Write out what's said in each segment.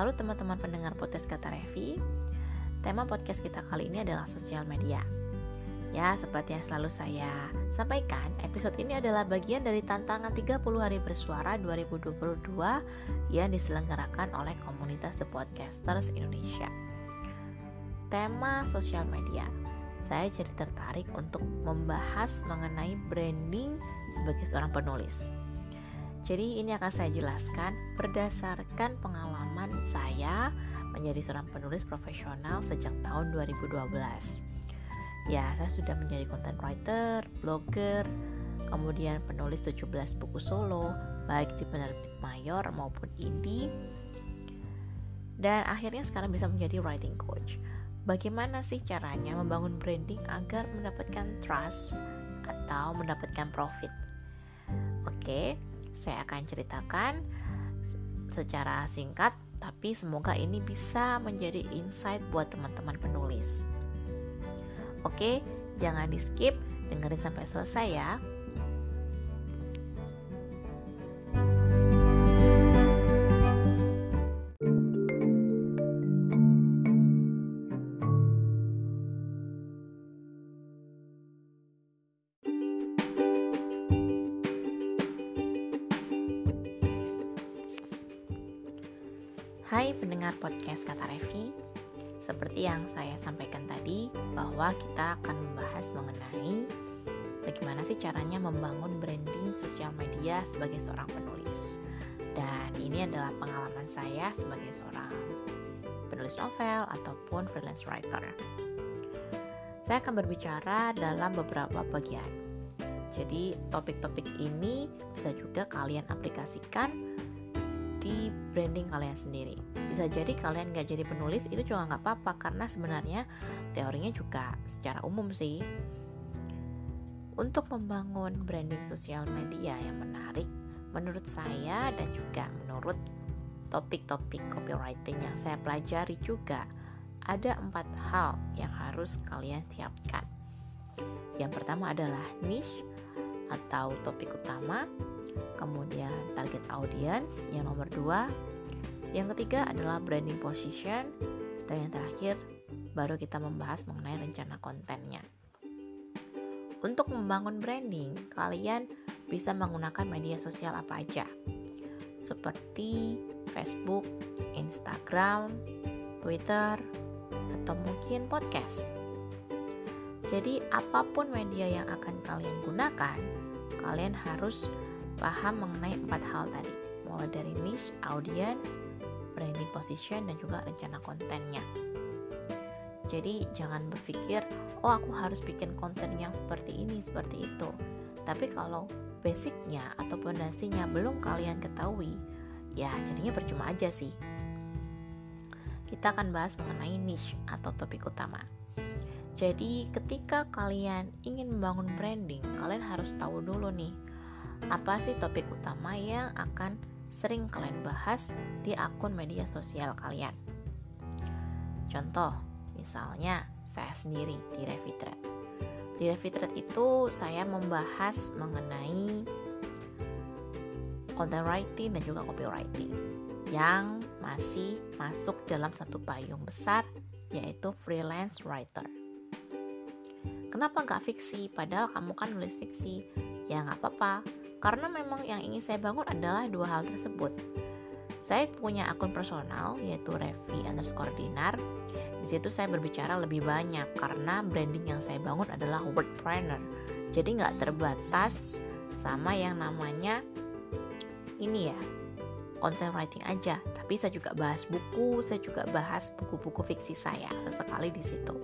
Halo teman-teman pendengar podcast Kata Revi Tema podcast kita kali ini adalah sosial media Ya, seperti yang selalu saya sampaikan, episode ini adalah bagian dari tantangan 30 hari bersuara 2022 yang diselenggarakan oleh komunitas The Podcasters Indonesia. Tema sosial media. Saya jadi tertarik untuk membahas mengenai branding sebagai seorang penulis. Jadi ini akan saya jelaskan berdasarkan pengalaman saya menjadi seorang penulis profesional sejak tahun 2012 ya saya sudah menjadi content writer, blogger, kemudian penulis 17 buku solo baik di penerbit mayor maupun indie dan akhirnya sekarang bisa menjadi writing coach. Bagaimana sih caranya membangun branding agar mendapatkan trust atau mendapatkan profit? Oke, saya akan ceritakan secara singkat, tapi semoga ini bisa menjadi insight buat teman-teman penulis. Oke, jangan di skip, dengerin sampai selesai ya. Pendengar podcast Kata Revi, seperti yang saya sampaikan tadi, bahwa kita akan membahas mengenai bagaimana sih caranya membangun branding sosial media sebagai seorang penulis. Dan ini adalah pengalaman saya sebagai seorang penulis novel ataupun freelance writer. Saya akan berbicara dalam beberapa bagian. Jadi, topik-topik ini bisa juga kalian aplikasikan di branding kalian sendiri. Bisa jadi kalian nggak jadi penulis itu juga nggak apa-apa karena sebenarnya teorinya juga secara umum sih. Untuk membangun branding sosial media yang menarik menurut saya dan juga menurut topik-topik copywriting yang saya pelajari juga ada empat hal yang harus kalian siapkan. Yang pertama adalah niche atau topik utama kemudian target audience yang nomor dua yang ketiga adalah branding position dan yang terakhir baru kita membahas mengenai rencana kontennya. Untuk membangun branding, kalian bisa menggunakan media sosial apa aja. Seperti Facebook, Instagram, Twitter, atau mungkin podcast. Jadi, apa pun media yang akan kalian gunakan, kalian harus paham mengenai empat hal tadi, mulai dari niche, audience, branding position dan juga rencana kontennya. Jadi jangan berpikir, oh aku harus bikin konten yang seperti ini, seperti itu. Tapi kalau basicnya atau pondasinya belum kalian ketahui, ya jadinya percuma aja sih. Kita akan bahas mengenai niche atau topik utama. Jadi ketika kalian ingin membangun branding, kalian harus tahu dulu nih, apa sih topik utama yang akan sering kalian bahas di akun media sosial kalian. Contoh, misalnya saya sendiri di Revitred. Di Revitred itu saya membahas mengenai content writing dan juga copywriting yang masih masuk dalam satu payung besar yaitu freelance writer. Kenapa nggak fiksi? Padahal kamu kan nulis fiksi. Ya nggak apa-apa, karena memang yang ingin saya bangun adalah dua hal tersebut. Saya punya akun personal yaitu Revi underscore Dinar. Di situ saya berbicara lebih banyak karena branding yang saya bangun adalah wordpreneur. Jadi nggak terbatas sama yang namanya ini ya content writing aja, tapi saya juga bahas buku, saya juga bahas buku-buku fiksi saya sesekali di situ.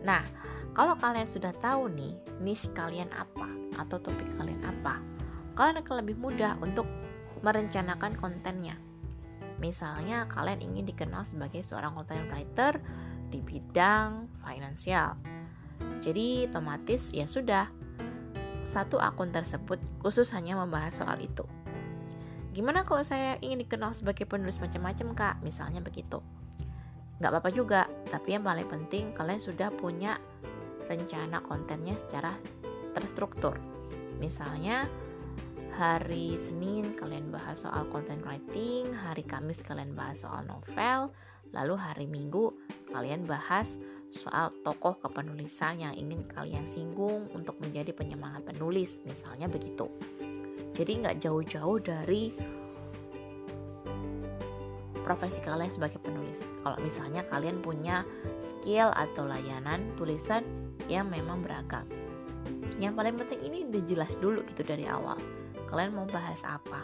Nah, kalau kalian sudah tahu nih niche kalian apa atau topik kalian apa, kalian akan lebih mudah untuk merencanakan kontennya. Misalnya kalian ingin dikenal sebagai seorang content writer di bidang finansial. Jadi otomatis ya sudah satu akun tersebut khusus hanya membahas soal itu. Gimana kalau saya ingin dikenal sebagai penulis macam-macam kak? Misalnya begitu. Gak apa-apa juga, tapi yang paling penting kalian sudah punya rencana kontennya secara terstruktur. Misalnya, hari Senin kalian bahas soal content writing, hari Kamis kalian bahas soal novel, lalu hari Minggu kalian bahas soal tokoh kepenulisan yang ingin kalian singgung untuk menjadi penyemangat penulis, misalnya begitu. Jadi nggak jauh-jauh dari profesi kalian sebagai penulis. Kalau misalnya kalian punya skill atau layanan tulisan yang memang beragam. Yang paling penting ini udah jelas dulu gitu dari awal. Kalian mau bahas apa?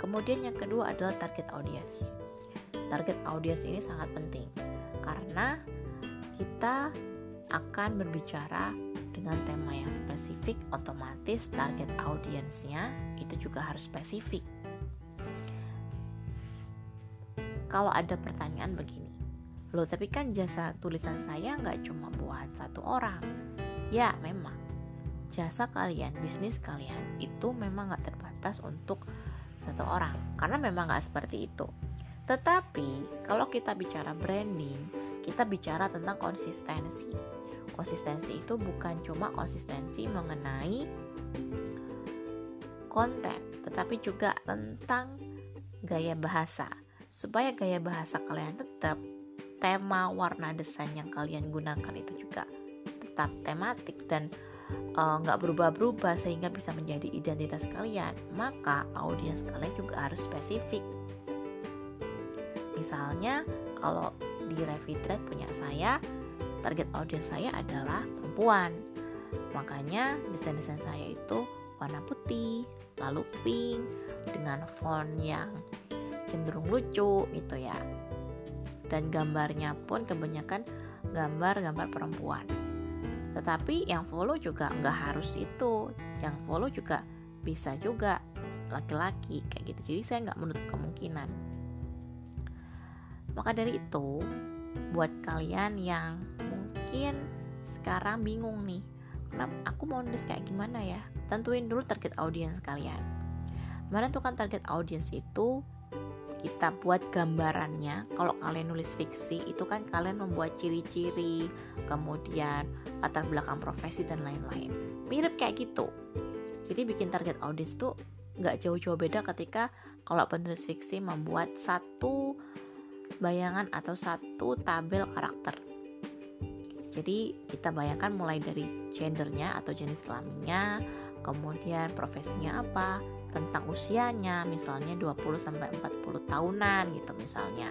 Kemudian yang kedua adalah target audience. Target audience ini sangat penting karena kita akan berbicara dengan tema yang spesifik, otomatis target audiensnya itu juga harus spesifik kalau ada pertanyaan begini loh tapi kan jasa tulisan saya nggak cuma buat satu orang. Ya memang. Jasa kalian bisnis kalian itu memang nggak terbatas untuk satu orang karena memang nggak seperti itu. Tetapi kalau kita bicara branding kita bicara tentang konsistensi. Konsistensi itu bukan cuma konsistensi mengenai konten tetapi juga tentang gaya bahasa. Supaya gaya bahasa kalian tetap tema warna desain yang kalian gunakan itu juga tetap tematik dan eh, nggak uh, berubah-berubah sehingga bisa menjadi identitas kalian. Maka audiens kalian juga harus spesifik. Misalnya kalau di Revitrade punya saya target audiens saya adalah perempuan. Makanya desain-desain saya itu warna putih lalu pink dengan font yang cenderung lucu gitu ya dan gambarnya pun kebanyakan gambar-gambar perempuan. Tetapi yang follow juga nggak harus itu. Yang follow juga bisa juga laki-laki kayak gitu. Jadi saya nggak menutup kemungkinan. Maka dari itu buat kalian yang mungkin sekarang bingung nih kenapa aku mau nulis kayak gimana ya? Tentuin dulu target audiens kalian. Menentukan target audiens itu kita buat gambarannya kalau kalian nulis fiksi itu kan kalian membuat ciri-ciri kemudian latar belakang profesi dan lain-lain. Mirip kayak gitu. Jadi bikin target audience tuh nggak jauh-jauh beda ketika kalau penulis fiksi membuat satu bayangan atau satu tabel karakter. Jadi kita bayangkan mulai dari gendernya atau jenis kelaminnya kemudian profesinya apa tentang usianya misalnya 20 sampai 40 tahunan gitu misalnya.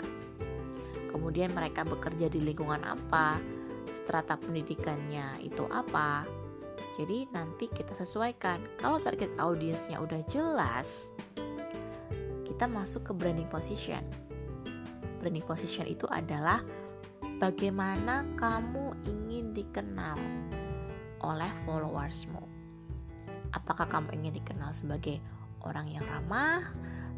Kemudian mereka bekerja di lingkungan apa, strata pendidikannya itu apa. Jadi nanti kita sesuaikan. Kalau target audiensnya udah jelas, kita masuk ke branding position. Branding position itu adalah bagaimana kamu ingin dikenal oleh followersmu. Apakah kamu ingin dikenal sebagai orang yang ramah,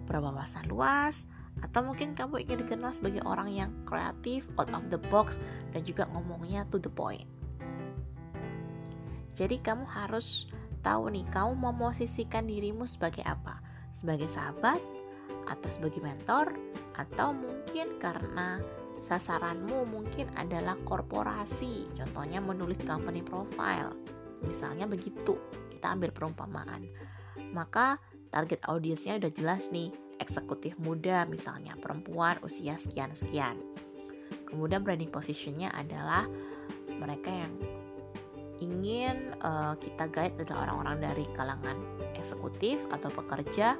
berwawasan luas, atau mungkin kamu ingin dikenal sebagai orang yang kreatif, out of the box, dan juga ngomongnya to the point. Jadi kamu harus tahu nih, kamu memosisikan dirimu sebagai apa? Sebagai sahabat, atau sebagai mentor, atau mungkin karena sasaranmu mungkin adalah korporasi, contohnya menulis company profile. Misalnya begitu, kita ambil perumpamaan. Maka target audiensnya udah jelas nih eksekutif muda misalnya perempuan usia sekian-sekian. Kemudian branding positionnya adalah mereka yang ingin uh, kita guide adalah orang-orang dari kalangan eksekutif atau pekerja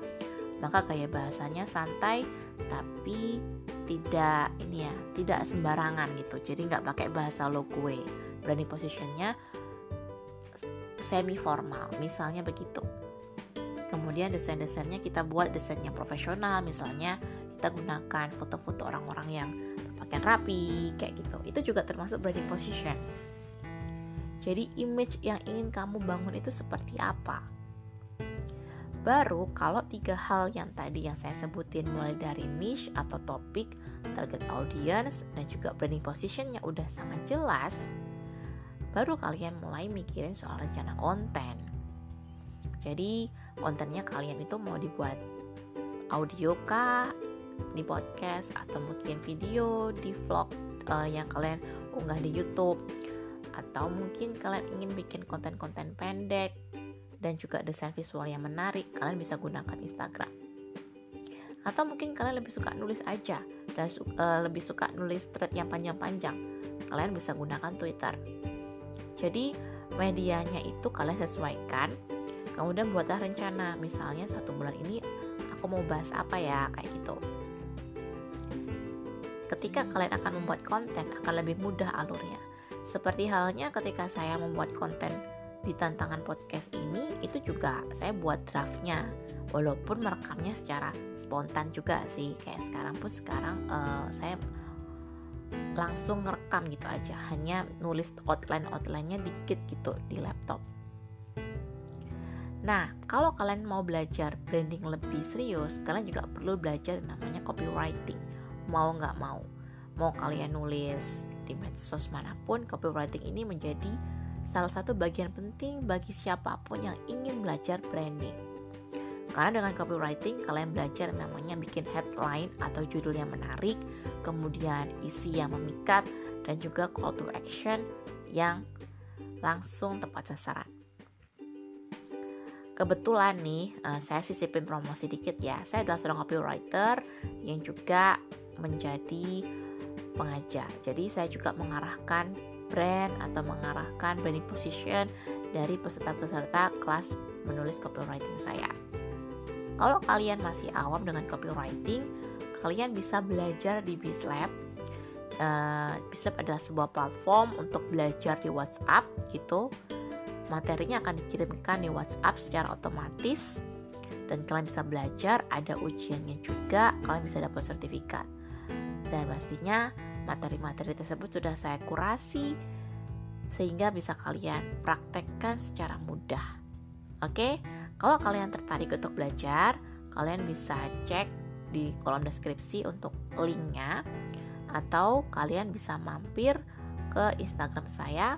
maka gaya bahasanya santai tapi tidak ini ya tidak sembarangan gitu. Jadi nggak pakai bahasa lo gue. Branding positionnya semi formal misalnya begitu kemudian desain-desainnya kita buat desain yang profesional misalnya kita gunakan foto-foto orang-orang yang berpakaian rapi kayak gitu. Itu juga termasuk branding position. Jadi image yang ingin kamu bangun itu seperti apa? Baru kalau tiga hal yang tadi yang saya sebutin mulai dari niche atau topik target audience dan juga branding positionnya udah sangat jelas baru kalian mulai mikirin soal rencana konten jadi kontennya kalian itu mau dibuat audio kah di podcast atau mungkin video di vlog uh, yang kalian unggah di YouTube atau mungkin kalian ingin bikin konten-konten pendek dan juga desain visual yang menarik, kalian bisa gunakan Instagram. Atau mungkin kalian lebih suka nulis aja dan uh, lebih suka nulis thread yang panjang-panjang, kalian bisa gunakan Twitter. Jadi medianya itu kalian sesuaikan, kemudian buatlah rencana. Misalnya satu bulan ini aku mau bahas apa ya kayak gitu. Ketika kalian akan membuat konten akan lebih mudah alurnya. Seperti halnya ketika saya membuat konten di tantangan podcast ini itu juga saya buat draftnya walaupun merekamnya secara spontan juga sih kayak sekarang pun sekarang uh, saya langsung ngerekam gitu aja hanya nulis outline outlinenya dikit gitu di laptop Nah, kalau kalian mau belajar branding lebih serius, kalian juga perlu belajar namanya copywriting. Mau nggak mau, mau kalian nulis di medsos mana pun, copywriting ini menjadi salah satu bagian penting bagi siapa pun yang ingin belajar branding. Karena dengan copywriting kalian belajar namanya bikin headline atau judul yang menarik, kemudian isi yang memikat dan juga call to action yang langsung tepat sasaran. Kebetulan nih, eh, saya sisipin promosi dikit ya. Saya adalah seorang copywriter yang juga menjadi pengajar. Jadi saya juga mengarahkan brand atau mengarahkan branding position dari peserta-peserta kelas menulis copywriting saya. Kalau kalian masih awam dengan copywriting, kalian bisa belajar di Bislab. Uh, Bislab adalah sebuah platform untuk belajar di WhatsApp gitu. Materinya akan dikirimkan di WhatsApp secara otomatis dan kalian bisa belajar, ada ujiannya juga, kalian bisa dapat sertifikat. Dan pastinya materi-materi tersebut sudah saya kurasi sehingga bisa kalian praktekkan secara mudah. Oke, kalau kalian tertarik untuk belajar, kalian bisa cek di kolom deskripsi untuk linknya atau kalian bisa mampir ke Instagram saya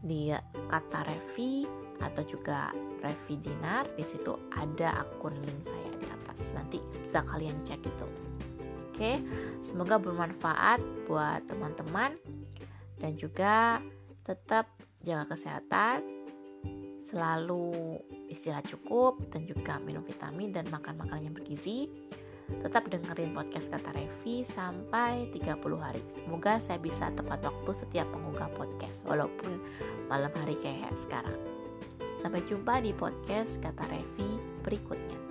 di kata Revi atau juga Revi Dinar di situ ada akun link saya di atas. Nanti bisa kalian cek itu. Oke, semoga bermanfaat buat teman-teman. Dan juga tetap jaga kesehatan, selalu istirahat cukup dan juga minum vitamin dan makan makanan yang bergizi. Tetap dengerin podcast kata Revi sampai 30 hari. Semoga saya bisa tepat waktu setiap mengunggah podcast walaupun malam hari kayak sekarang. Sampai jumpa di podcast kata Revi berikutnya.